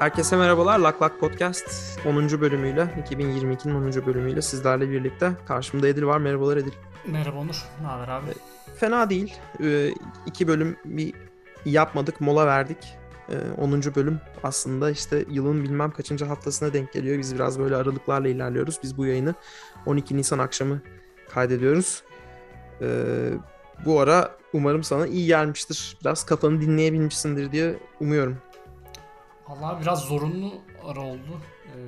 Herkese merhabalar. Lak Lak Podcast 10. bölümüyle, 2022'nin 10. bölümüyle sizlerle birlikte. Karşımda Edil var. Merhabalar Edil. Merhaba Onur. Ne haber abi? Fena değil. Ee, iki bölüm bir yapmadık, mola verdik. Ee, 10. bölüm aslında işte yılın bilmem kaçıncı haftasına denk geliyor. Biz biraz böyle aralıklarla ilerliyoruz. Biz bu yayını 12 Nisan akşamı kaydediyoruz. Ee, bu ara umarım sana iyi gelmiştir. Biraz kafanı dinleyebilmişsindir diye umuyorum. Vallahi biraz zorunlu ara oldu. Ee,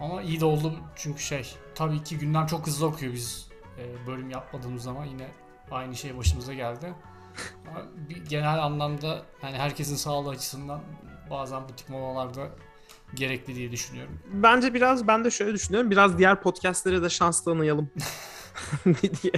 ama iyi de oldu çünkü şey tabii ki gündem çok hızlı okuyor biz e, bölüm yapmadığımız zaman yine aynı şey başımıza geldi. Ama bir genel anlamda yani herkesin sağlığı açısından bazen bu tip molalarda gerekli diye düşünüyorum. Bence biraz ben de şöyle düşünüyorum. Biraz diğer podcastlere de şans tanıyalım. diye.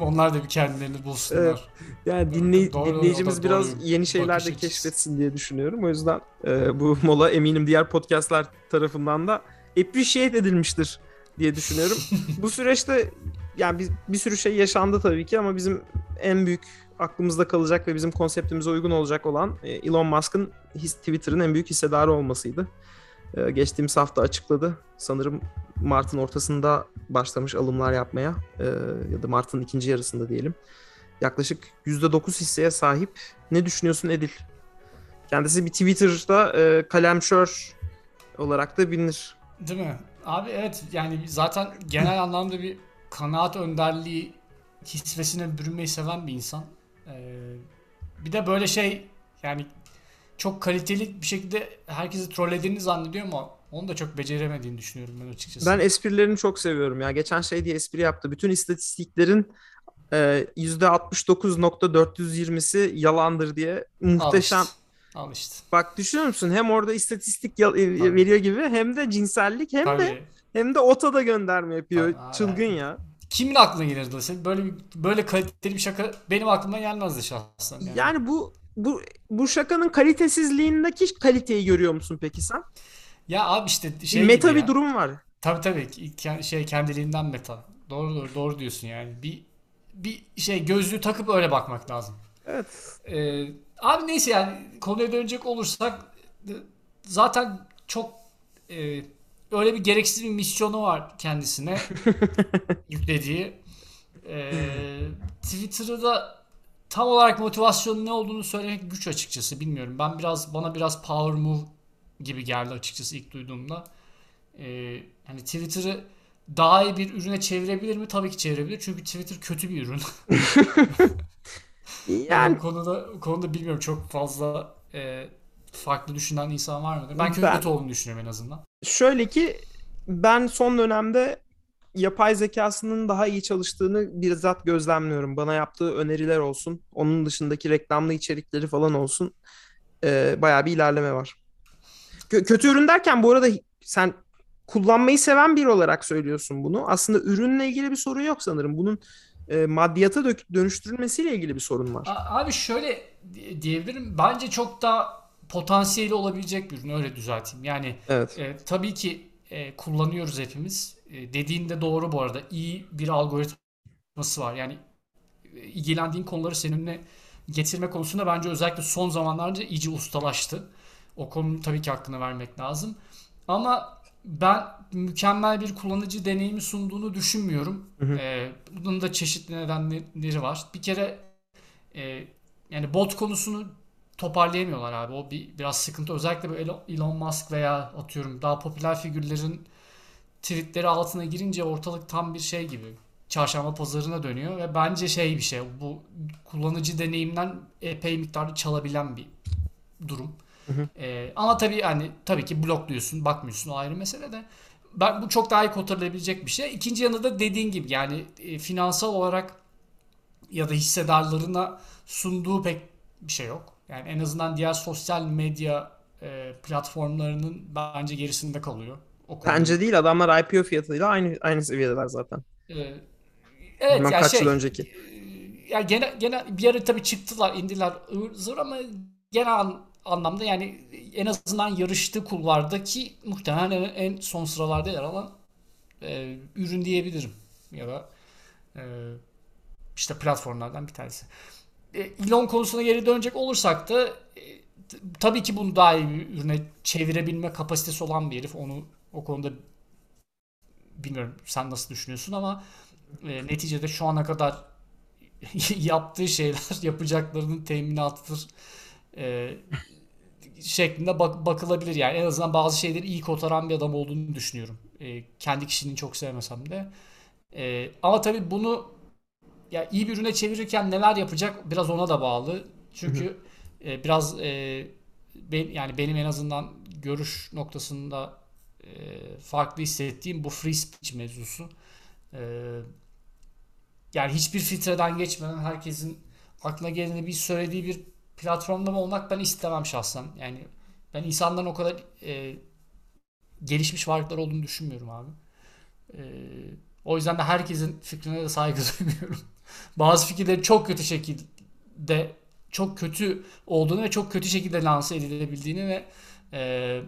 Onlar da bir kendilerini bulsunlar. Evet. Yani dinley- Doğru, dinleyicimiz da biraz doğru yeni şeyler de keşfetsin diye düşünüyorum. O yüzden e, bu mola eminim diğer podcastler tarafından da appreciate edilmiştir diye düşünüyorum. bu süreçte yani bir, bir sürü şey yaşandı tabii ki ama bizim en büyük aklımızda kalacak ve bizim konseptimize uygun olacak olan e, Elon Musk'ın his- Twitter'ın en büyük hissedarı olmasıydı. E, geçtiğimiz hafta açıkladı. Sanırım Mart'ın ortasında başlamış alımlar yapmaya e, ya da Mart'ın ikinci yarısında diyelim. Yaklaşık %9 hisseye sahip. Ne düşünüyorsun Edil? Kendisi bir Twitter'da e, kalemşör olarak da bilinir. Değil mi? Abi evet yani zaten genel anlamda bir kanaat önderliği kisvesine bürünmeyi seven bir insan. Ee, bir de böyle şey yani çok kaliteli bir şekilde herkesi trollediğini zannediyor ama onu da çok beceremediğini düşünüyorum ben açıkçası. Ben esprilerini çok seviyorum ya. Geçen şey diye espri yaptı. Bütün istatistiklerin e, %69.420'si yalandır diye Al muhteşem. işte. Al işte. Bak düşünüyor musun? Hem orada istatistik e, Tabii. veriyor gibi hem de cinsellik hem de Tabii. hem de ota da gönderme yapıyor. Tabii, Çılgın ya. Kimin aklına gelirdi? Böyle böyle kaliteli bir şaka benim aklıma gelmezdi şahsen. Yani. Yani bu bu bu şakanın kalitesizliğindeki kaliteyi görüyor musun peki sen? Ya abi işte şey meta bir ya. durum var. Tabii tabii şey kendiliğinden meta. Doğru doğru doğru diyorsun yani. Bir bir şey gözlüğü takıp öyle bakmak lazım. Evet. Ee, abi neyse yani konuya dönecek olursak e, zaten çok e, öyle bir gereksiz bir misyonu var kendisine yüklediği. Ee, Twitter'ı da tam olarak motivasyonun ne olduğunu söylemek güç açıkçası bilmiyorum. Ben biraz bana biraz power move gibi geldi açıkçası ilk duyduğumda. Ee, yani Twitter'ı daha iyi bir ürüne çevirebilir mi? Tabii ki çevirebilir. Çünkü Twitter kötü bir ürün. Yani Yani bu konuda konuda bilmiyorum çok fazla e, farklı düşünen insan var mıdır? Ben kötü, Ben- olduğunu düşünüyorum en azından. şöyle ki ben son dönemde yapay zekasının daha iyi çalıştığını bizzat gözlemliyorum. Bana yaptığı öneriler olsun, onun dışındaki reklamlı içerikleri falan olsun. Ee, bayağı bir ilerleme var. Kö- kötü ürün derken bu arada sen kullanmayı seven biri olarak söylüyorsun bunu. Aslında ürünle ilgili bir sorun yok sanırım. Bunun e, maddiyata dök- dönüştürülmesiyle ilgili bir sorun var. A- Abi şöyle di- diyebilirim. Bence çok daha potansiyeli olabilecek bir ürün öyle düzelteyim. Yani Evet. e, tabii ki e, kullanıyoruz hepimiz. E, dediğinde doğru bu arada. İyi bir algoritması var. Yani e, ilgilendiğin konuları seninle getirme konusunda bence özellikle son zamanlarda iyice ustalaştı. O konunun tabii ki hakkını vermek lazım. Ama ben mükemmel bir kullanıcı deneyimi sunduğunu düşünmüyorum. Hı hı. E, bunun da çeşitli nedenleri var. Bir kere e, yani bot konusunu toparlayamıyorlar abi. O bir biraz sıkıntı. Özellikle böyle Elon Musk veya atıyorum daha popüler figürlerin tweetleri altına girince ortalık tam bir şey gibi. Çarşamba pazarına dönüyor ve bence şey bir şey. Bu kullanıcı deneyimden epey miktarda çalabilen bir durum. Hı hı. Ee, ama tabii hani tabii ki blokluyorsun, bakmıyorsun o ayrı mesele de. Ben bu çok daha iyi kotarılabilecek bir şey. İkinci yanı da dediğin gibi yani e, finansal olarak ya da hissedarlarına sunduğu pek bir şey yok. Yani en azından diğer sosyal medya e, platformlarının bence gerisinde kalıyor. O konuda. Bence değil adamlar IPO fiyatıyla aynı aynı seviyedeler zaten. E, evet Bilmem ya kaç şey yıl önceki. e, ya gene gene bir ara tabii çıktılar, indiler ıvır zıvır ama genel anlamda yani en azından yarıştığı kulvardaki muhtemelen en, son sıralarda yer alan e, ürün diyebilirim ya da e, işte platformlardan bir tanesi. E, Elon konusuna geri dönecek olursak da e, tabii ki bunu daha iyi bir ürüne çevirebilme kapasitesi olan bir herif. Onu o konuda bilmiyorum sen nasıl düşünüyorsun ama e, neticede şu ana kadar yaptığı şeyler yapacaklarının teminatıdır e, şeklinde bak, bakılabilir yani en azından bazı şeyleri iyi kotaran bir adam olduğunu düşünüyorum. E, kendi kişiliğini çok sevmesem de. E, ama tabii bunu ya iyi bir ürüne çevirirken neler yapacak biraz ona da bağlı. Çünkü e, biraz e, ben, yani benim en azından görüş noktasında e, farklı hissettiğim bu free speech mevzusu. E, yani hiçbir filtreden geçmeden herkesin aklına geleni bir söylediği bir platformda olmak ben istemem şahsen. Yani ben insanların o kadar e, gelişmiş varlıklar olduğunu düşünmüyorum abi. E, o yüzden de herkesin fikrine de saygı duymuyorum. Bazı fikirleri çok kötü şekilde çok kötü olduğunu ve çok kötü şekilde lanse edilebildiğini ve e,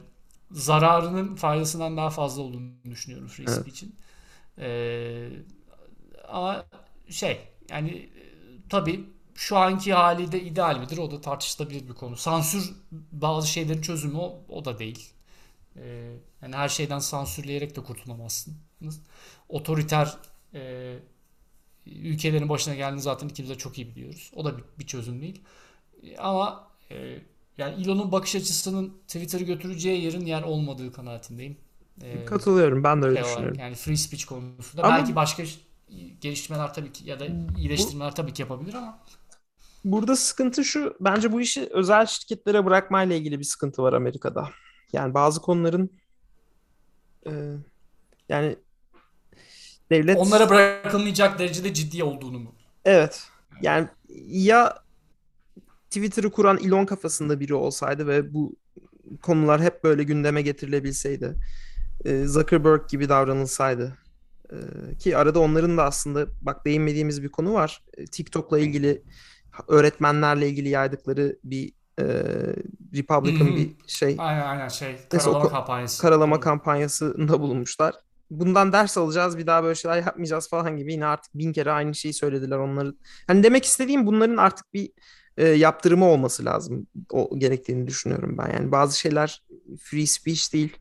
zararının faydasından daha fazla olduğunu düşünüyorum free evet. speech'in. E, ama şey yani e, tabii şu anki hali de ideal midir? O da tartışılabilir bir konu. Sansür bazı şeylerin çözümü o, o da değil. Ee, yani her şeyden sansürleyerek de kurtulamazsınız. Otoriter e, ülkelerin başına geldiğini zaten ikimiz de çok iyi biliyoruz. O da bir, bir çözüm değil. E, ama e, yani Elon'un bakış açısının Twitter'ı götüreceği yerin yer olmadığı kanaatindeyim. E, Katılıyorum. Ben de öyle şey düşünüyorum. Yani free speech konusunda. Ama... Belki başka geliştirmeler tabii ki ya da iyileştirmeler bu, tabii ki yapabilir ama burada sıkıntı şu bence bu işi özel şirketlere bırakmayla ilgili bir sıkıntı var Amerika'da. Yani bazı konuların e, yani devlet onlara bırakılmayacak derecede ciddi olduğunu mu? Evet. Yani ya Twitter'ı kuran Elon kafasında biri olsaydı ve bu konular hep böyle gündeme getirilebilseydi. Zuckerberg gibi davranılsaydı ee, ki arada onların da aslında bak değinmediğimiz bir konu var. Ee, TikTok'la ilgili öğretmenlerle ilgili yaydıkları bir e, Republican hmm. bir şey. Aynen aynen şey. Karalama kampanyası. Karalama kampanyasında bulunmuşlar. Bundan ders alacağız bir daha böyle şeyler yapmayacağız falan gibi yine artık bin kere aynı şeyi söylediler onları. Hani demek istediğim bunların artık bir e, yaptırımı olması lazım. O gerektiğini düşünüyorum ben. Yani bazı şeyler free speech değil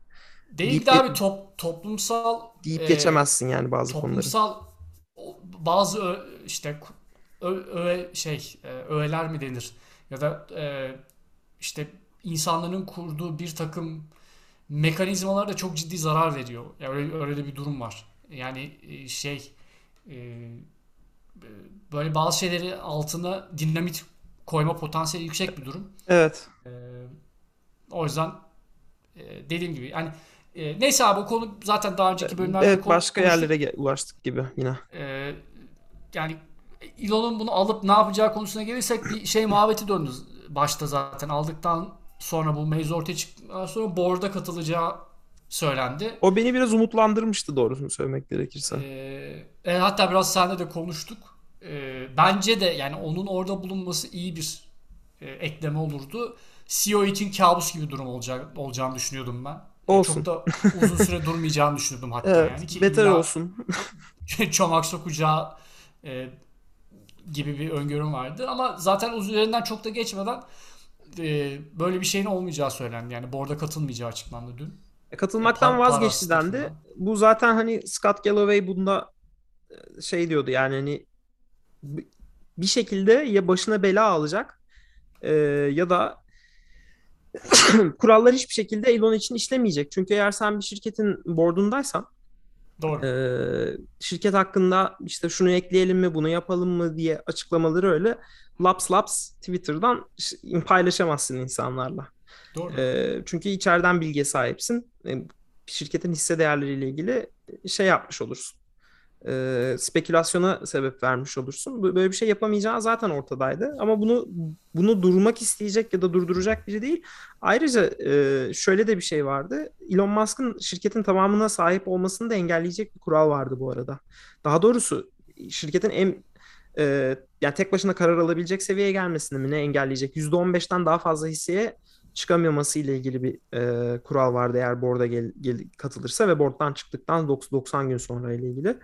Değil de abi top, toplumsal deyip e, geçemezsin yani bazı toplumsal konuları. bazı ö, işte ö, ö, şey e, öğeler mi denir ya da e, işte insanların kurduğu bir takım mekanizmalar da çok ciddi zarar veriyor. Yani öyle, öyle de bir durum var. Yani e, şey e, böyle bazı şeyleri altına dinamit koyma potansiyeli yüksek bir durum. Evet. E, o yüzden e, dediğim gibi yani e, neyse abi o konu zaten daha önceki bölümlerde Evet başka konuştuk. yerlere ulaştık gibi yine. E, yani Elon'un bunu alıp ne yapacağı konusuna gelirsek bir şey muhabbeti döndü başta zaten aldıktan sonra bu mevzu ortaya çıktıktan sonra board'a katılacağı söylendi. O beni biraz umutlandırmıştı doğrusunu söylemek gerekirse. Ee, e, hatta biraz seninle de konuştuk. E, bence de yani onun orada bulunması iyi bir e, ekleme olurdu. CEO için kabus gibi durum olacak olacağını düşünüyordum ben. Olsun. Çok da uzun süre durmayacağını düşünürdüm hatta evet, yani. Ki beter olsun. çomak sokacağı e, gibi bir öngörüm vardı. Ama zaten üzerinden çok da geçmeden e, böyle bir şeyin olmayacağı söylendi. Yani borda katılmayacağı açıklandı dün. E, katılmaktan e, vazgeçti dendi. Bu zaten hani Scott Galloway bunda e, şey diyordu yani hani bir şekilde ya başına bela alacak e, ya da kurallar hiçbir şekilde Elon için işlemeyecek. Çünkü eğer sen bir şirketin boardundaysan Doğru. E, şirket hakkında işte şunu ekleyelim mi, bunu yapalım mı diye açıklamaları öyle laps laps Twitter'dan paylaşamazsın insanlarla. Doğru. E, çünkü içeriden bilgiye sahipsin. E, şirketin hisse değerleriyle ilgili şey yapmış olursun e, spekülasyona sebep vermiş olursun. Böyle bir şey yapamayacağı zaten ortadaydı. Ama bunu bunu durmak isteyecek ya da durduracak biri değil. Ayrıca e, şöyle de bir şey vardı. Elon Musk'ın şirketin tamamına sahip olmasını da engelleyecek bir kural vardı bu arada. Daha doğrusu şirketin en e, yani tek başına karar alabilecek seviyeye gelmesini mi ne engelleyecek? %15'ten daha fazla hisseye çıkamaması ile ilgili bir e, kural vardı eğer board'a gel, gel, katılırsa ve board'dan çıktıktan 90 gün sonra ile ilgili.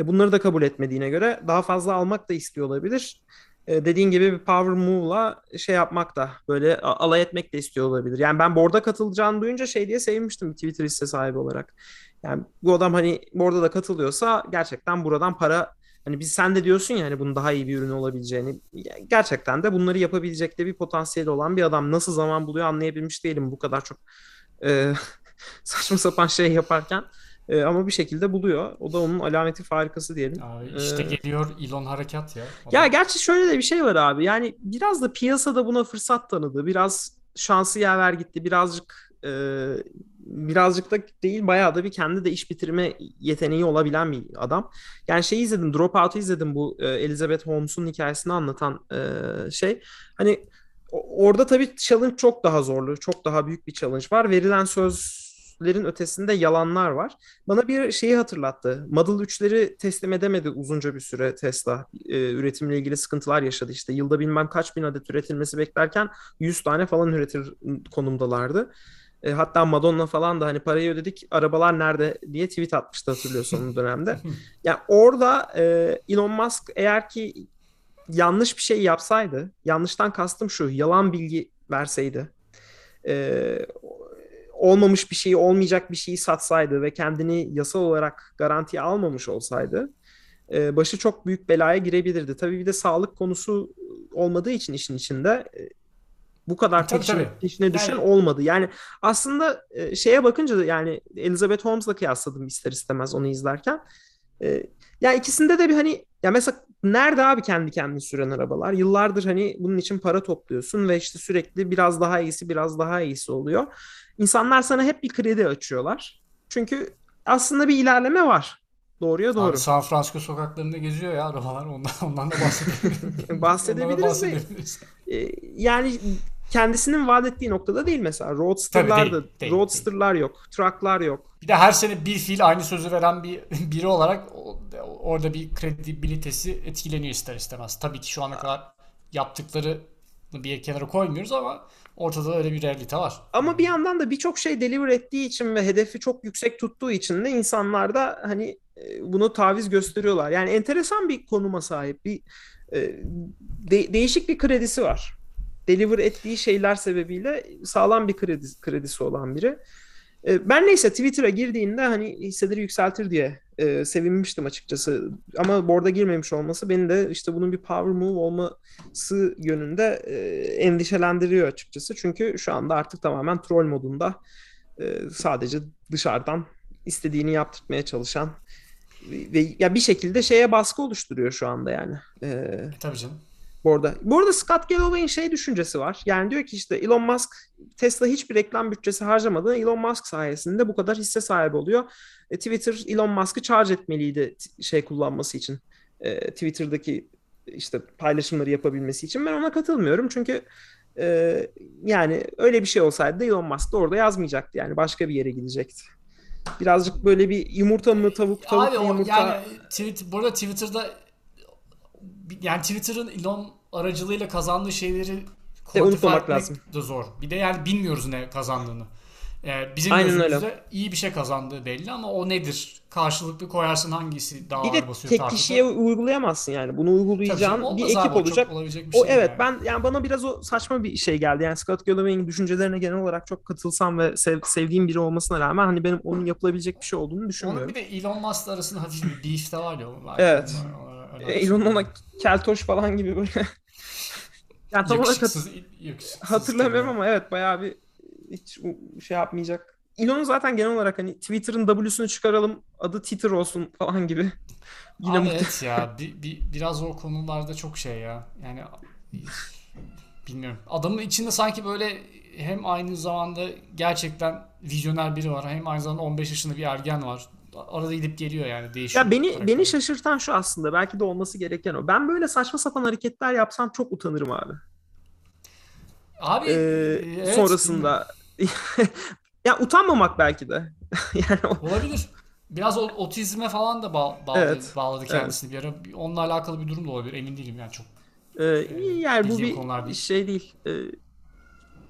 E bunları da kabul etmediğine göre daha fazla almak da istiyor olabilir. e, dediğin gibi bir power move'la şey yapmak da böyle alay etmek de istiyor olabilir. Yani ben board'a katılacağını duyunca şey diye sevinmiştim Twitter hisse sahibi olarak. Yani bu adam hani board'a da katılıyorsa gerçekten buradan para hani biz sen de diyorsun ya hani bunun daha iyi bir ürün olabileceğini gerçekten de bunları yapabilecek de bir potansiyeli olan bir adam nasıl zaman buluyor anlayabilmiş değilim bu kadar çok e, saçma sapan şey yaparken. E, ama bir şekilde buluyor. O da onun alameti farikası diyelim. Abi işte ee, geliyor Elon harekat ya. O ya da... gerçi şöyle de bir şey var abi. Yani biraz da piyasada buna fırsat tanıdı. Biraz şansı yaver gitti. Birazcık e, birazcık da değil bayağı da bir kendi de iş bitirme yeteneği olabilen bir adam. Yani şey izledim, Dropout'u izledim bu e, Elizabeth Holmes'un hikayesini anlatan e, şey. Hani orada tabii challenge çok daha zorlu, çok daha büyük bir challenge var. Verilen söz lerin ötesinde yalanlar var. Bana bir şeyi hatırlattı. Model 3'leri teslim edemedi uzunca bir süre Tesla. E, üretimle ilgili sıkıntılar yaşadı işte. Yılda bilmem kaç bin adet üretilmesi beklerken 100 tane falan üretir konumdalardı. E, hatta Madonna falan da hani parayı ödedik arabalar nerede diye tweet atmıştı hatırlıyorsun o dönemde. Yani orada e, Elon Musk eğer ki yanlış bir şey yapsaydı, yanlıştan kastım şu, yalan bilgi verseydi, e, olmamış bir şeyi olmayacak bir şeyi satsaydı ve kendini yasal olarak garantiye almamış olsaydı e, başı çok büyük belaya girebilirdi. Tabii bir de sağlık konusu olmadığı için işin içinde e, bu kadar tabii, peşine, tabii. peşine düşen yani... olmadı. Yani aslında e, şeye bakınca da yani Elizabeth Holmes'la kıyasladım ister istemez onu izlerken. E, ya ikisinde de bir hani ya mesela nerede abi kendi kendini süren arabalar? Yıllardır hani bunun için para topluyorsun ve işte sürekli biraz daha iyisi biraz daha iyisi oluyor. İnsanlar sana hep bir kredi açıyorlar. Çünkü aslında bir ilerleme var. Doğruya doğru. Abi San Francisco sokaklarında geziyor ya arabalar. Ondan, ondan da bahsedebiliriz. bahsedebiliriz. bahsedebiliriz. Ee, yani kendisinin vaat ettiği noktada değil mesela. Roadster'lar da değil, Roadster'lar değil. yok. Truck'lar yok. Bir de her sene bir fiil aynı sözü veren bir biri olarak orada bir kredibilitesi etkileniyor ister istemez. Tabii ki şu ana kadar yaptıkları bir kenara koymuyoruz ama ortada öyle bir realite var. Ama bir yandan da birçok şey deliver ettiği için ve hedefi çok yüksek tuttuğu için de insanlar da hani e, bunu taviz gösteriyorlar. Yani enteresan bir konuma sahip bir e, de, değişik bir kredisi var. Deliver ettiği şeyler sebebiyle sağlam bir kredi, kredisi olan biri. E, ben neyse Twitter'a girdiğinde hani hisseleri yükseltir diye e, sevinmiştim açıkçası. Ama board'a girmemiş olması beni de işte bunun bir power move olması yönünde e, endişelendiriyor açıkçası. Çünkü şu anda artık tamamen troll modunda e, sadece dışarıdan istediğini yaptırmaya çalışan ve ya bir şekilde şeye baskı oluşturuyor şu anda yani. E, Tabii canım. Bu arada, bu arada Scott Galloway'in şey düşüncesi var. Yani diyor ki işte Elon Musk Tesla hiçbir reklam bütçesi harcamadan Elon Musk sayesinde bu kadar hisse sahibi oluyor. E, Twitter Elon Musk'ı charge etmeliydi şey kullanması için. E, Twitter'daki işte paylaşımları yapabilmesi için. Ben ona katılmıyorum çünkü e, yani öyle bir şey olsaydı da Elon Musk da orada yazmayacaktı. Yani başka bir yere gidecekti. Birazcık böyle bir yumurta mı tavuk tavuk Abi, mu yumurta. Yani tweet, burada Twitter'da yani Twitter'ın Elon aracılığıyla kazandığı şeyleri unutmamak lazım. da zor. Bir de yani bilmiyoruz ne kazandığını. Ee, bizim Aynen gözümüzde öyle. iyi bir şey kazandığı belli ama o nedir? Karşılıklı koyarsın hangisi daha bir ağır basıyor tek tartıda. kişiye uygulayamazsın yani. Bunu uygulayacağın bir ekip olacak. Bir şey o evet yani. ben yani bana biraz o saçma bir şey geldi. Yani Scott Galloway'in düşüncelerine genel olarak çok katılsam ve sev, sevdiğim biri olmasına rağmen hani benim onun yapılabilecek bir şey olduğunu düşünmüyorum. Onun bir de Elon Musk arasında hafif bir beef de var ya. Evet. Elon ona keltoş falan gibi böyle. yani tam olarak hat- hatırlamıyorum ama evet bayağı bir hiç şey yapmayacak. Elon'un zaten genel olarak hani Twitter'ın W'sunu çıkaralım adı Twitter olsun falan gibi. Yine Abi evet ya bir, bir, biraz o konularda çok şey ya. Yani bilmiyorum. Adamın içinde sanki böyle hem aynı zamanda gerçekten vizyoner biri var hem aynı zamanda 15 yaşında bir ergen var arada gidip geliyor yani değişiyor. Ya beni beni şaşırtan şu aslında belki de olması gereken o. Ben böyle saçma sapan hareketler yapsam çok utanırım abi. Abi ee, evet, sonrasında ya utanmamak belki de. yani. Olabilir. Biraz otizme falan da bağ, bağladı, evet, bağladı kendisini evet. bir ara. Onunla alakalı bir durum da olabilir. Emin değilim yani çok. Ee, yani bu bir değil. şey değil. Ee,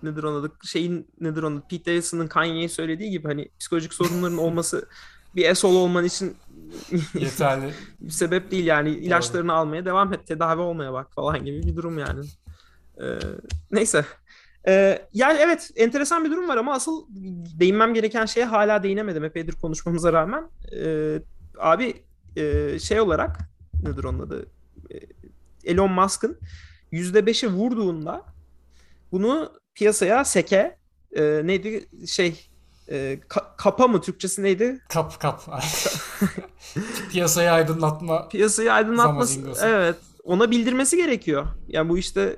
nedir onun adı? Şeyin nedir onun? Pete Davidson'ın Kanye'ye söylediği gibi hani psikolojik sorunların olması bir esol olman için Yeterli. bir sebep değil yani ilaçlarını almaya devam et tedavi olmaya bak falan gibi bir durum yani. Ee, neyse. Ee, yani evet enteresan bir durum var ama asıl değinmem gereken şeye hala değinemedim epeydir konuşmamıza rağmen. Ee, abi e, şey olarak nedir onun adı? Ee, Elon Musk'ın %5'i vurduğunda bunu piyasaya seke e, neydi şey e, ka- kapa mı Türkçesi neydi? Kap kap. Piyasayı aydınlatma. Piyasayı aydınlatması. Evet. Ona bildirmesi gerekiyor. Yani bu işte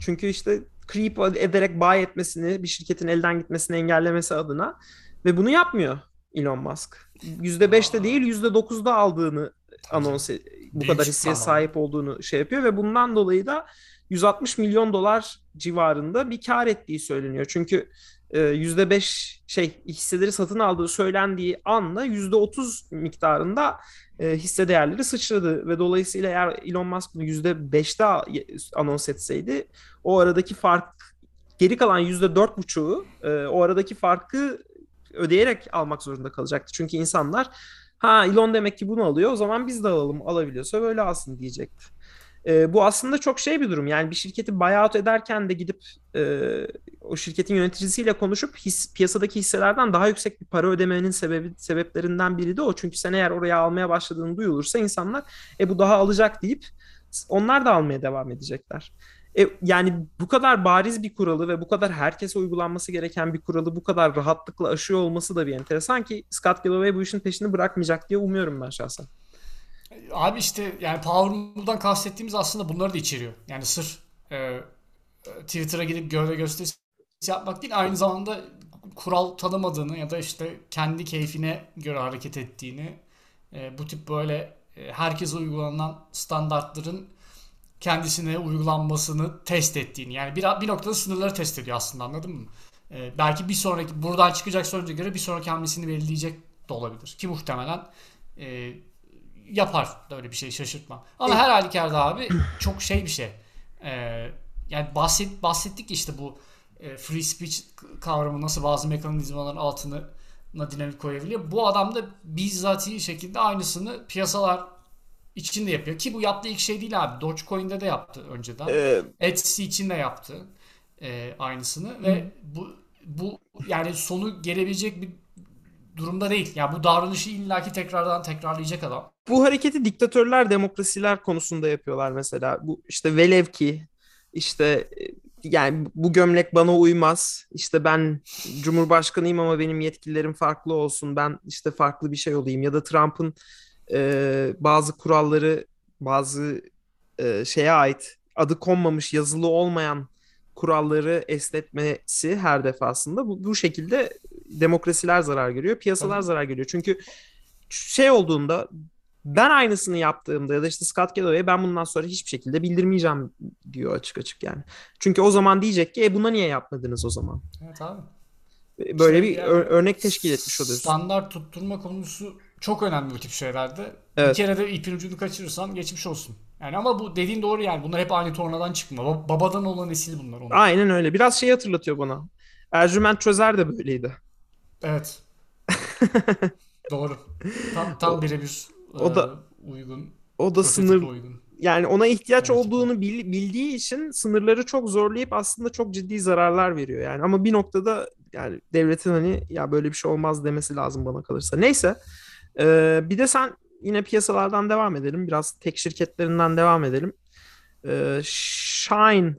çünkü işte creep ederek buy etmesini, bir şirketin elden gitmesini engellemesi adına ve bunu yapmıyor Elon Musk. %5'te Aa. değil %9'da aldığını anons e- bu Büyük kadar hisseye anlamda. sahip olduğunu şey yapıyor ve bundan dolayı da 160 milyon dolar civarında bir kar ettiği söyleniyor. Çünkü %5 şey hisseleri satın aldığı söylendiği anla %30 miktarında e, hisse değerleri sıçradı ve dolayısıyla eğer Elon Musk bunu %5'te anons etseydi o aradaki fark geri kalan %4,5'u e, o aradaki farkı ödeyerek almak zorunda kalacaktı. Çünkü insanlar ha Elon demek ki bunu alıyor o zaman biz de alalım alabiliyorsa böyle alsın diyecekti. E, bu aslında çok şey bir durum. Yani bir şirketi buyout ederken de gidip e, o şirketin yöneticisiyle konuşup his, piyasadaki hisselerden daha yüksek bir para ödemenin sebebi sebeplerinden biri de o. Çünkü sen eğer oraya almaya başladığını duyulursa insanlar e bu daha alacak deyip onlar da almaya devam edecekler. E, yani bu kadar bariz bir kuralı ve bu kadar herkese uygulanması gereken bir kuralı bu kadar rahatlıkla aşıyor olması da bir enteresan ki Scott Galloway bu işin peşini bırakmayacak diye umuyorum ben şahsen. Abi işte yani Power Move'dan kastettiğimiz aslında bunları da içeriyor. Yani sırf e, Twitter'a gidip gövde gösterisi yapmak değil aynı zamanda kural tanımadığını ya da işte kendi keyfine göre hareket ettiğini e, bu tip böyle e, herkese uygulanan standartların kendisine uygulanmasını test ettiğini yani bir, bir noktada sınırları test ediyor aslında anladın mı? E, belki bir sonraki buradan çıkacak sonuca göre bir sonraki hamlesini belirleyecek de olabilir ki muhtemelen e, yapar da öyle bir şey şaşırtma. Ama her halükarda abi çok şey bir şey. Ee, yani bahset, bahsettik işte bu e, free speech kavramı nasıl bazı mekanizmaların altına dinamik koyabiliyor. Bu adam da bizzati şekilde aynısını piyasalar içinde yapıyor. Ki bu yaptığı ilk şey değil abi. Dogecoin'de de yaptı önceden. Ee, Etsy için de yaptı e, aynısını ve bu bu yani sonu gelebilecek bir durumda değil. Yani bu davranışı illaki tekrardan tekrarlayacak adam. bu hareketi diktatörler demokrasiler konusunda yapıyorlar mesela. Bu işte velev ki işte e, yani bu gömlek bana uymaz. İşte ben cumhurbaşkanıyım ama benim yetkilerim farklı olsun. Ben işte farklı bir şey olayım. Ya da Trump'ın e, bazı kuralları bazı e, şeye ait adı konmamış yazılı olmayan kuralları esnetmesi her defasında bu, bu şekilde demokrasiler zarar görüyor, piyasalar Tabii. zarar görüyor. Çünkü şey olduğunda ben aynısını yaptığımda ya da işte Scott Galloway ben bundan sonra hiçbir şekilde bildirmeyeceğim diyor açık açık yani. Çünkü o zaman diyecek ki e buna niye yapmadınız o zaman? Evet abi. Böyle İşte bir yani ör- örnek teşkil etmiş oluyorsun. Standart tutturma konusu çok önemli bu tip şeylerde. Bir Evet. kere de ipin ucunu kaçırırsan geçmiş olsun. Yani ama bu dediğin doğru yani. Bunlar hep aynı tornadan çıkma. Ba- Babadan olan nesil bunlar. Onu. Aynen öyle. Biraz şey hatırlatıyor bana. Ercüment Çözer de böyleydi. Evet. Doğru. Tam, tam birebir o da- e, uygun. O da sınır uygun. yani ona ihtiyaç Evet. olduğunu bil- bildiği için sınırları çok zorlayıp aslında çok ciddi zararlar veriyor yani. Ama bir noktada yani devletin hani ya böyle bir şey olmaz demesi lazım bana kalırsa. Neyse. Ee, bir de sen yine piyasalardan devam edelim. Biraz tek şirketlerinden devam edelim. Ee, Shine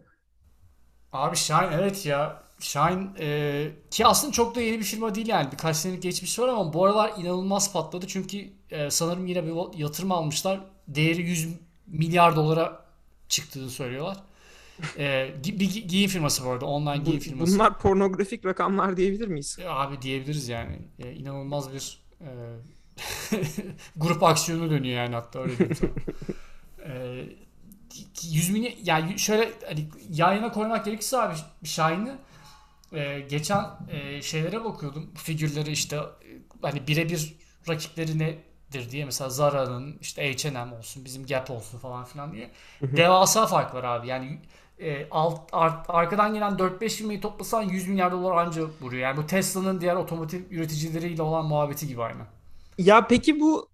Abi Shine evet ya. Shine e, ki aslında çok da yeni bir firma değil yani. Birkaç senelik geçmişi var ama bu aralar inanılmaz patladı. Çünkü e, sanırım yine bir yatırım almışlar. Değeri 100 milyar dolara çıktığını söylüyorlar. E, bir gi- giyim firması bu arada. Online Bu- giyim firması. bunlar pornografik rakamlar diyebilir miyiz? E, Abi diyebiliriz yani. E, inanılmaz bir e, grup aksiyonu dönüyor yani hatta öyle diyeyim sana. E, 100 milyon yani şöyle hani yayına koymak gerekirse abi Shine'ı e, geçen e, şeylere bakıyordum. Figürleri işte e, hani birebir rakipleri nedir diye mesela Zara'nın işte H&M olsun bizim Gap olsun falan filan diye. Devasa fark var abi. Yani e, alt, ar- arkadan gelen 4-5 firmayı toplasan 100 milyar dolar anca vuruyor. Yani bu Tesla'nın diğer otomotiv üreticileriyle olan muhabbeti gibi aynı. Ya peki bu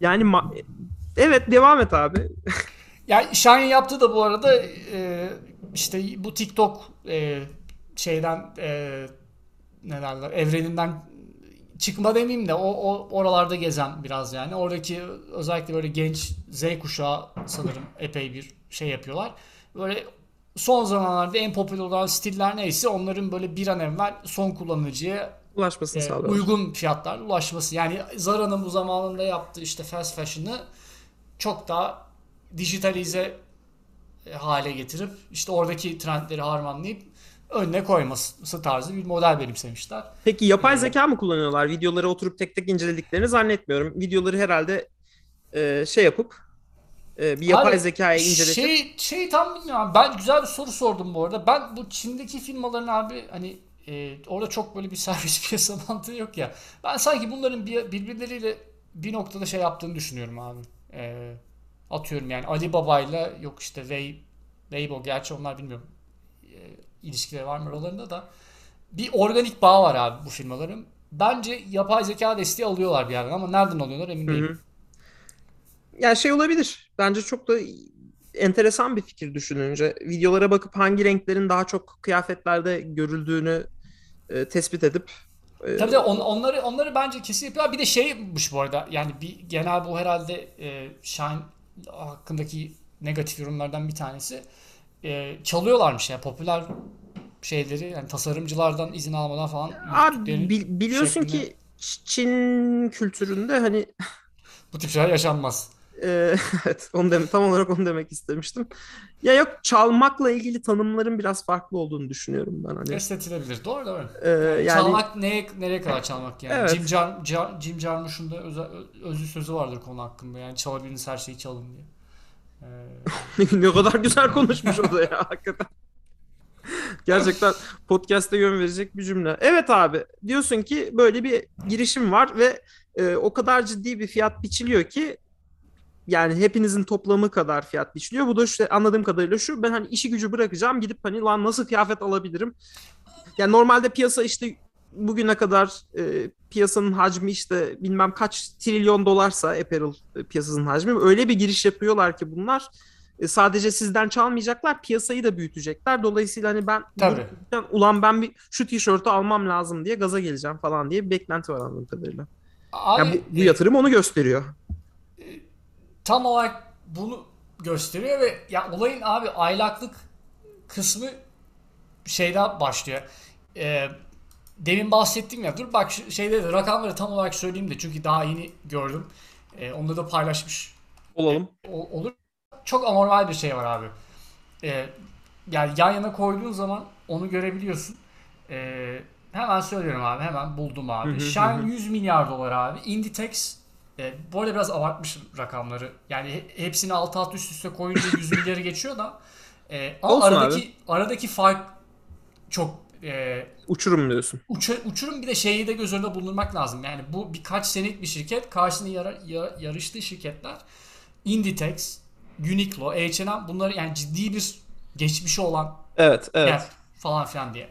yani ma- evet devam et abi. Yani Shine yaptığı da bu arada e, işte bu TikTok e, şeyden e, ne derler evreninden çıkma demeyeyim de o, o oralarda gezen biraz yani. Oradaki özellikle böyle genç Z kuşağı sanırım epey bir şey yapıyorlar. Böyle son zamanlarda en popüler olan stiller neyse onların böyle bir an evvel son kullanıcıya Ulaşmasını e, sağlıyor. uygun fiyatlarla ulaşması. Yani Zara'nın bu zamanında yaptığı işte fast fashion'ı çok daha dijitalize e, hale getirip işte oradaki trendleri harmanlayıp önüne koyması tarzı bir model benimsemişler. Peki yapay zeka mı kullanıyorlar? Videoları oturup tek tek incelediklerini zannetmiyorum. Videoları herhalde e, şey yapıp e, bir yapay Abi, zekaya inceletip Şey, şey tam bilmiyorum. Ben güzel bir soru sordum bu arada. Ben bu Çin'deki firmaların abi hani e, orada çok böyle bir servis piyasa mantığı yok ya. Ben sanki bunların bir, birbirleriyle bir noktada şey yaptığını düşünüyorum abi. E, atıyorum yani Alibaba'yla yok işte Wei, Weibo gerçi onlar bilmiyorum e, ilişkileri var mı aralarında da bir organik bağ var abi bu firmaların. Bence yapay zeka desteği alıyorlar bir yerden ama nereden alıyorlar emin Hı değilim. hı. Yani şey olabilir. Bence çok da enteresan bir fikir düşününce. Videolara bakıp hangi renklerin daha çok kıyafetlerde görüldüğünü e, tespit edip e, Tabii de on, onları onları bence kesin yapıyorlar. Bir de şeymiş bu arada yani bir genel bu herhalde e, Shine hakkındaki negatif yorumlardan bir tanesi. E, çalıyorlarmış ya popüler şeyleri yani tasarımcılardan izin almadan falan Abi bil- biliyorsun şeklinde. ki Çin kültüründe hani bu tip şeyler yaşanmaz. E, evet onu demek tam olarak onu demek istemiştim. Ya yok çalmakla ilgili tanımların biraz farklı olduğunu düşünüyorum ben hani. Esnetilebilir. Doğru doğru. E, yani çalmak neye nereye kadar çalmak yani? Evet. Jim, Jar- Jim Jarmusch'un da özel, özlü sözü vardır konu hakkında. Yani çalabildiğiniz her şeyi çalın diye. E, ne kadar güzel konuşmuş o da ya hakikaten. Gerçekten podcast'te yön verecek bir cümle. Evet abi diyorsun ki böyle bir girişim var ve e, o kadar ciddi bir fiyat biçiliyor ki yani hepinizin toplamı kadar fiyat biçiliyor. Bu da işte anladığım kadarıyla şu ben hani işi gücü bırakacağım gidip hani lan nasıl kıyafet alabilirim? Yani normalde piyasa işte bugüne kadar e, piyasanın hacmi işte bilmem kaç trilyon dolarsa apparel e, piyasasının hacmi öyle bir giriş yapıyorlar ki bunlar e, sadece sizden çalmayacaklar piyasayı da büyütecekler. Dolayısıyla hani ben Tabii. ulan ben bir şu tişörtü almam lazım diye gaza geleceğim falan diye bir beklenti var anladığım kadarıyla. abi, Yani bu, bu yatırım onu gösteriyor. Tam olarak bunu gösteriyor ve ya olayın abi aylaklık kısmı şeyden başlıyor. Ee, demin bahsettim ya dur bak şeyde de rakamları tam olarak söyleyeyim de çünkü daha yeni gördüm. Ee, onları da paylaşmış Olalım. ol- olur. Çok anormal bir şey var abi. Ee, yani yan yana koyduğun zaman onu görebiliyorsun. Ee, hemen söylüyorum abi hemen buldum abi. Shine hı. 100 milyar dolar abi. Inditex e, bu arada biraz abartmış rakamları. Yani he- hepsini alt alt üst üste koyunca 100 milyarı geçiyor da. E, ama aradaki aradaki fark çok e, Uçurum diyorsun. uça- uçurum bir de şeyi de göz önünde bulundurmak lazım. Yani bu birkaç senelik bir şirket. Karşısında yara- ya- yarıştığı şirketler Inditex, Uniqlo, H&M bunları yani ciddi bir geçmişi olan Evet, evet. yer falan filan diye.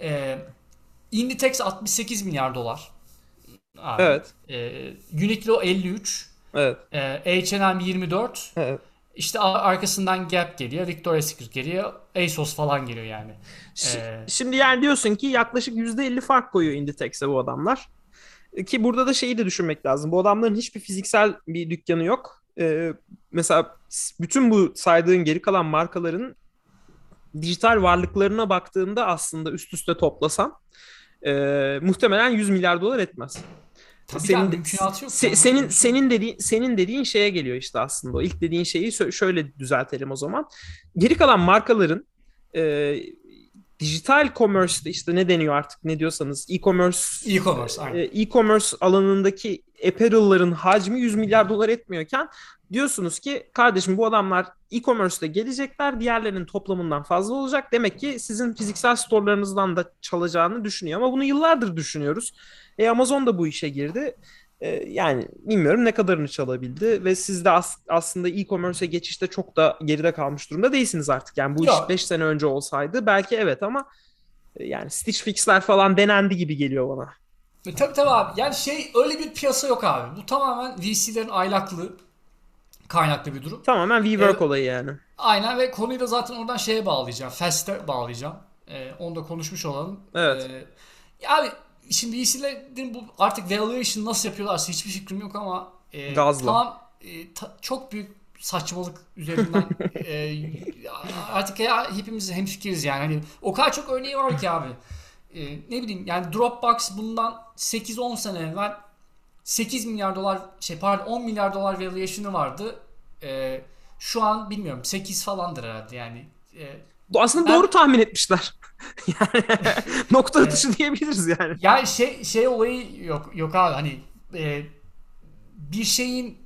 Ee, Inditex 68 milyar dolar. Abi. Evet. Ee, Uniqlo 53, Evet. e, H&M 24, Evet. işte arkasından Gap geliyor, Victoria's Secret geliyor, ASOS falan geliyor yani. Ee, Şimdi yani diyorsun ki yaklaşık %50 fark koyuyor Inditex'e bu adamlar. E, Ki burada da şeyi de düşünmek lazım. Bu adamların hiçbir fiziksel bir dükkanı yok. Ee, mesela bütün bu saydığın geri kalan markaların dijital varlıklarına baktığında aslında üst üste toplasan e, muhtemelen 100 milyar dolar etmez. Tabii senin mümkünatı yok. Se- senin senin dediğin senin dediğin şeye geliyor işte aslında. O ilk dediğin şeyi şöyle düzeltelim o zaman. Geri kalan markaların e, dijital commerce'de işte ne deniyor artık ne diyorsanız e-commerce E-commerce, aynen. e, e-commerce alanındaki apparel'ların hacmi 100 milyar dolar etmiyorken diyorsunuz ki kardeşim bu adamlar e-commerce'de gelecekler diğerlerinin toplamından fazla olacak. Demek ki sizin fiziksel storelarınızdan da çalacağını düşünüyor ama bunu yıllardır düşünüyoruz. E Amazon da bu işe girdi. E, yani bilmiyorum ne kadarını çalabildi ve siz de as- aslında e-commerce'e geçişte çok da geride kalmış durumda değilsiniz artık. Yani bu Ya. iş 5 sene önce olsaydı belki evet ama e, yani Stitch Fix'ler falan denendi gibi geliyor bana. E, tabii tabii abi. Yani şey öyle bir piyasa yok abi. Bu tamamen VC'lerin aylaklığı kaynaklı bir durum. Tamamen WeWork Evet. olayı yani. Aynen ve konuyu da zaten oradan şeye bağlayacağım. Fast'e bağlayacağım. Ee, onu da konuşmuş olalım. Evet. Ya abi şimdi VC'lerin bu artık valuation nasıl yapıyorlarsa hiçbir fikrim yok ama e, Gazla. tamam e, ta- çok büyük saçmalık üzerinden e, artık ya hepimiz hemfikiriz yani. Hani o kadar çok örneği var ki abi. E, ne bileyim yani Dropbox bundan 8-10 sene evvel 8 milyar dolar şey pardon 10 milyar dolar valuation'ı vardı. E, şu an bilmiyorum 8 falandır herhalde yani. E, Aslında Ben- doğru tahmin etmişler. yani nokta atışı diyebiliriz yani. Yani şey şey olayı yok yok abi hani e, bir şeyin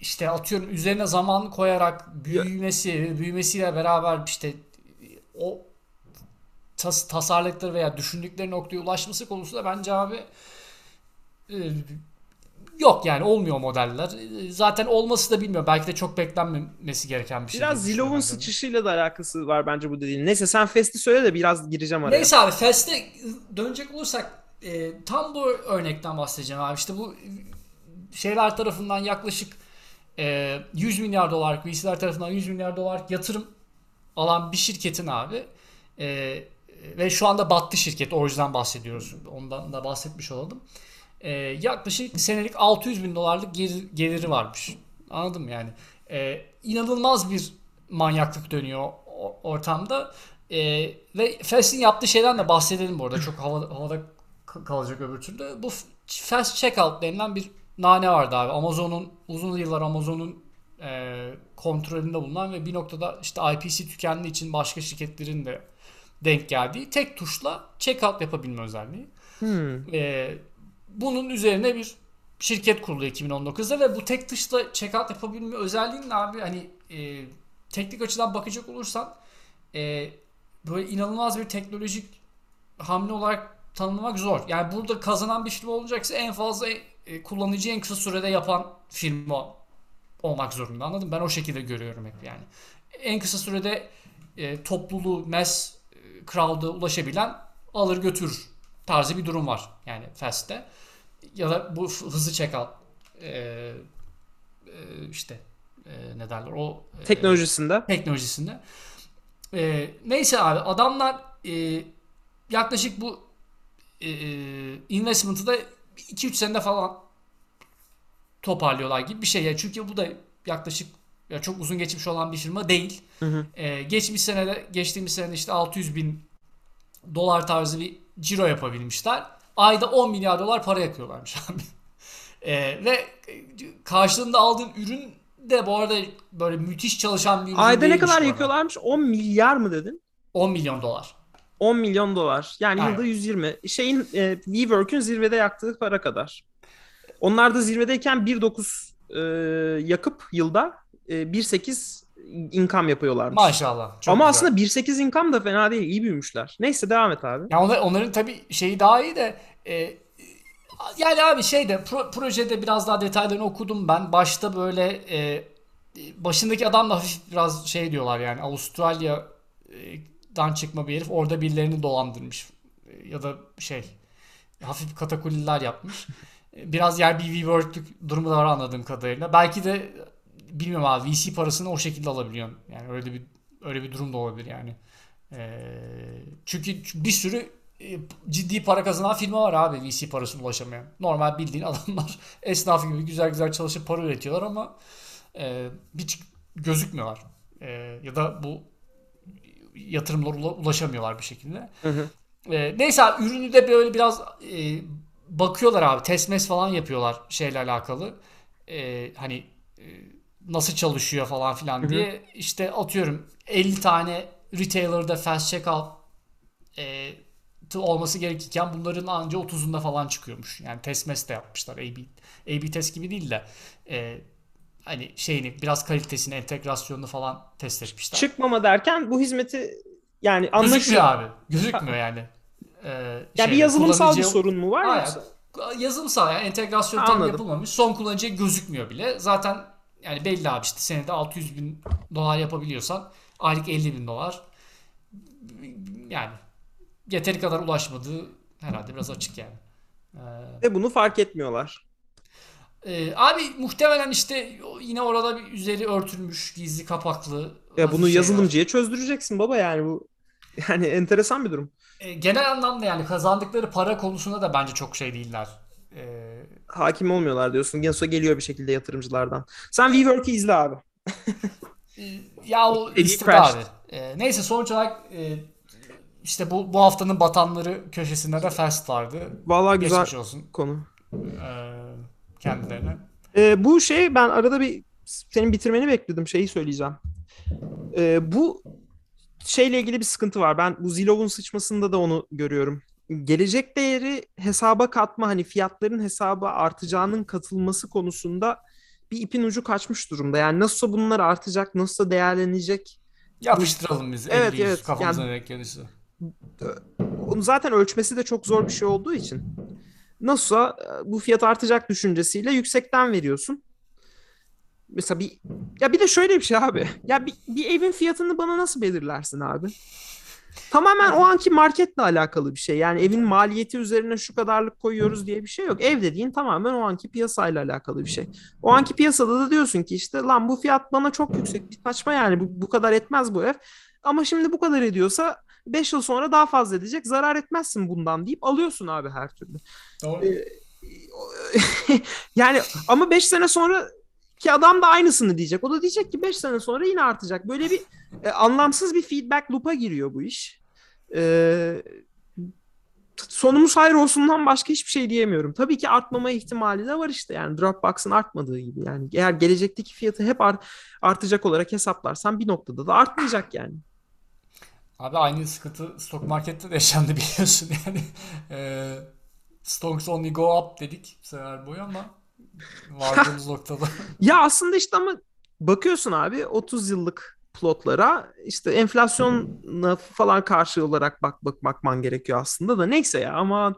işte atıyorum üzerine zaman koyarak büyümesi büyümesiyle beraber işte o tas, tasarladıkları veya düşündükleri noktaya ulaşması konusunda bence abi e, yok yani olmuyor modeller. E, Zaten olması da bilmiyorum. Belki de çok beklenmemesi gereken bir şey. Biraz de. sıçışıyla da alakası var bence bu dediğin. Neyse sen Fest'i söyle de biraz gireceğim araya. Neyse abi Fest'e dönecek olursak e, tam bu örnekten bahsedeceğim abi. İşte bu şeyler tarafından yaklaşık e, 100 milyar dolar, VC'ler tarafından 100 milyar dolar yatırım alan bir şirketin abi e, ve şu anda battı şirket. Orijinal bahsediyoruz. Ondan da bahsetmiş olalım. E, yaklaşık senelik 600 bin dolarlık gelir- geliri varmış. Anladın mı yani? E, inanılmaz bir manyaklık dönüyor ortamda. E, ve Fast'in yaptığı şeyden de bahsedelim bu arada. Çok havada, havada kalacak öbür türlü. Bu Fast Checkout denilen bir nane vardı abi. Amazon'un uzun yıllar Amazon'un e, kontrolünde bulunan ve bir noktada işte IPC tükendiği için başka şirketlerin de denk geldiği tek tuşla checkout yapabilme özelliği. Hmm. Ee, bunun üzerine bir şirket kurulu 2019'da ve bu tek tuşla checkout yapabilme özelliğinin abi hani e, teknik açıdan bakacak olursan e, böyle inanılmaz bir teknolojik hamle olarak tanımlamak zor. Yani burada kazanan bir firma olacaksa en fazla e, kullanıcıyı en kısa sürede yapan firma olmak zorunda. Anladın mı? Ben o şekilde görüyorum hep yani. En kısa sürede e, topluluğu, mass e, crowd'a ulaşabilen alır götürür tarzı bir durum var yani Fast'te. Ya da bu hızlı checkout e, e, işte e, ne derler o e, Teknolojisinde. teknolojisinde. E, neyse abi adamlar e, yaklaşık bu e, investment'ı da 2-3 senede falan toparlıyorlar gibi bir şey. Yani çünkü bu da yaklaşık ya çok uzun geçmiş olan bir firma değil. Hı hı. Ee, geçmiş senede geçtiğimiz senede işte 600 bin dolar tarzı bir ciro yapabilmişler. Ayda 10 milyar dolar para yakıyorlarmış abi. Ee, ve karşılığında aldığın ürün de bu arada böyle müthiş çalışan bir ürün Ayda ne kadar yakıyorlarmış? 10 milyar mı dedin? 10 milyon dolar. 10 milyon dolar. Yani Aynen. yılda 120. Şeyin e, WeWork'ün zirvede yaktığı para kadar. Onlar da zirvedeyken 1.9 e, yakıp yılda e, 1.8 income yapıyorlarmış. Maşallah. Çok Ama güzel. aslında 1.8 income da fena değil. iyi büyümüşler. Neyse devam et abi. Ya onlar, onların tabii şeyi daha iyi de e, yani abi şeyde pro- projede biraz daha detaylarını okudum ben. Başta böyle e, başındaki adam da hafif biraz şey diyorlar yani Avustralya'dan çıkma bir herif orada birilerini dolandırmış E, ya da şey hafif katakulliler yapmış. Biraz yer bir WeWork'lük durumu da var anladığım kadarıyla. Belki de bilmiyorum abi VC parasını o şekilde alabiliyorsun. Yani öyle bir öyle bir durum da olabilir yani. Ee, çünkü bir sürü e, ciddi para kazanan firma var abi VC parasına ulaşamayan. Normal bildiğin adamlar esnaf gibi güzel güzel çalışıp para üretiyorlar ama e, hiç gözükmüyorlar. E, ya da bu yatırımlara ula- ulaşamıyorlar bir şekilde. Hı hı. E, neyse abi, ürünü de böyle biraz e, bakıyorlar abi. Test mes falan yapıyorlar şeyle alakalı. E, hani e, nasıl çalışıyor falan filan hı. diye. İşte atıyorum 50 tane retailer'da fast checkout e, olması gerekirken bunların anca 30'unda falan çıkıyormuş. Yani test mes de yapmışlar. A-B, A-B test gibi değil de e, hani şeyini biraz kalitesini, entegrasyonunu falan test etmişler. Çıkmama derken bu hizmeti yani Gözükmüyor anlaşıyor. abi. Gözükmüyor yani. Ee, Ya şeyde, bir yazılımsal bir kullanıcıya- sorun mu var Aynen. yoksa? Yazılımsal yani entegrasyon tam yapılmamış. Son kullanıcıya gözükmüyor bile. Zaten yani belli abi işte senede 600 bin dolar yapabiliyorsan aylık 50 bin dolar yani yeteri kadar ulaşmadığı herhalde biraz açık yani. Ee, Ve bunu fark etmiyorlar. e, abi muhtemelen işte yine orada bir üzeri örtülmüş, gizli kapaklı. Ya bunu şey var. yazılımcıya çözdüreceksin baba yani bu. Yani enteresan bir durum. E, genel anlamda yani kazandıkları para konusunda da bence çok şey değiller. E, Hakim olmuyorlar diyorsun. Genso geliyor bir şekilde yatırımcılardan. Sen WeWork'ı izle abi. e, ya o abi. E, neyse sonuç olarak e, işte bu bu haftanın batanları köşesinde de Fast vardı. Vallahi güzel Geçmiş olsun konu. e, kendilerine. Ee, bu şey ben arada bir senin bitirmeni bekledim. Şeyi söyleyeceğim. Ee, bu şeyle ilgili bir sıkıntı var. Ben bu Zillow'un sıçmasında da onu görüyorum. Gelecek değeri hesaba katma hani fiyatların hesaba artacağının katılması konusunda bir ipin ucu kaçmış durumda. Yani nasılsa bunlar artacak, nasılsa değerlenecek. Yapıştıralım biz. Evet, 50 evet. Kafamıza Yani- denk gelirse. Onu zaten ölçmesi de çok zor bir şey olduğu için. Nasılsa e, bu fiyat artacak düşüncesiyle yüksekten veriyorsun. Mesela bir ya bir de şöyle bir şey abi. Ya bir, bir evin fiyatını bana nasıl belirlersin abi? Tamamen o anki marketle alakalı bir şey. Yani evin maliyeti üzerine şu kadarlık koyuyoruz diye bir şey yok. Ev dediğin tamamen o anki piyasayla alakalı bir şey. O anki piyasada da diyorsun ki işte lan bu fiyat bana çok yüksek bir saçma yani bu, bu kadar etmez bu ev. Ama şimdi bu kadar ediyorsa 5 yıl sonra daha fazla edecek zarar etmezsin bundan deyip alıyorsun abi her türlü. Doğru. Ee, yani ama 5 sene sonra ki adam da aynısını diyecek. O da diyecek ki 5 sene sonra yine artacak. Böyle bir e, anlamsız bir feedback loop'a giriyor bu iş. Ee, sonumuz hayır olsundan başka hiçbir şey diyemiyorum. Tabii ki artmama ihtimali de var işte. Yani Dropbox'ın artmadığı gibi. Yani eğer gelecekteki fiyatı hep art- artacak olarak hesaplarsan bir noktada da artmayacak yani. Abi aynı sıkıntı stok markette de yaşandı biliyorsun yani. E, stocks only go up dedik bu sefer boyu ama vardığımız noktada. Ya aslında işte ama bakıyorsun abi 30 yıllık plotlara işte enflasyona falan karşı olarak bak bak bakman gerekiyor aslında da neyse ya ama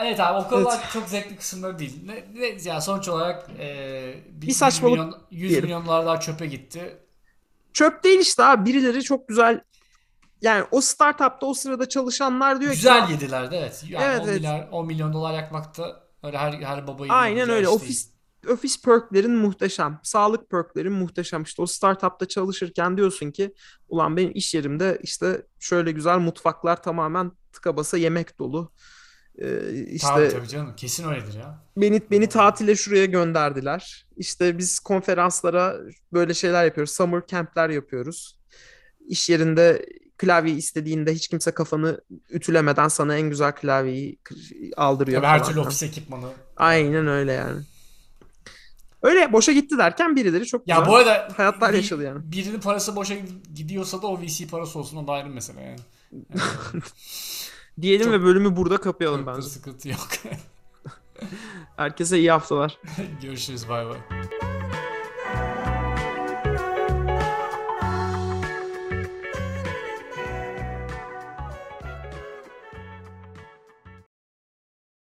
Evet abi o kadar çok zevkli kısımları değil. Ne, ne, yani sonuç olarak e, bir, Bir saçmalık 100 milyon, 100 diyelim. milyonlar daha çöpe gitti. çöp değil işte abi birileri çok güzel yani o startupta o sırada çalışanlar diyor Güzel ki yediler de evet. Yani Evet, 10 evet. milyar 10 milyon dolar yakmakta öyle her her babayı aynen öyle ofis ofis perklerin muhteşem sağlık perklerin muhteşem işte o startupta çalışırken diyorsun ki ulan benim iş yerimde işte şöyle güzel mutfaklar tamamen tıka basa yemek dolu Ee, işte Tabii tabii canım kesin öyledir ya. Beni beni tatile şuraya gönderdiler. İşte biz konferanslara böyle şeyler yapıyoruz. Summer camp'ler yapıyoruz. İş yerinde klavye istediğinde hiç kimse kafanı ütülemeden sana en güzel klavyeyi aldırıyor Tabii her türlü ofis ekipmanı. Aynen öyle yani. Öyle boşa gitti derken birileri çok Ya bu arada hayatlar bir- yaşadı yani. Birinin parası boşa gidiyorsa da o VC parası olsun o da ayrı mesele yani. Diyelim Çok- ve bölümü burada kapayalım bence. sıkıntı yok. Herkese iyi haftalar. Görüşürüz bay bay.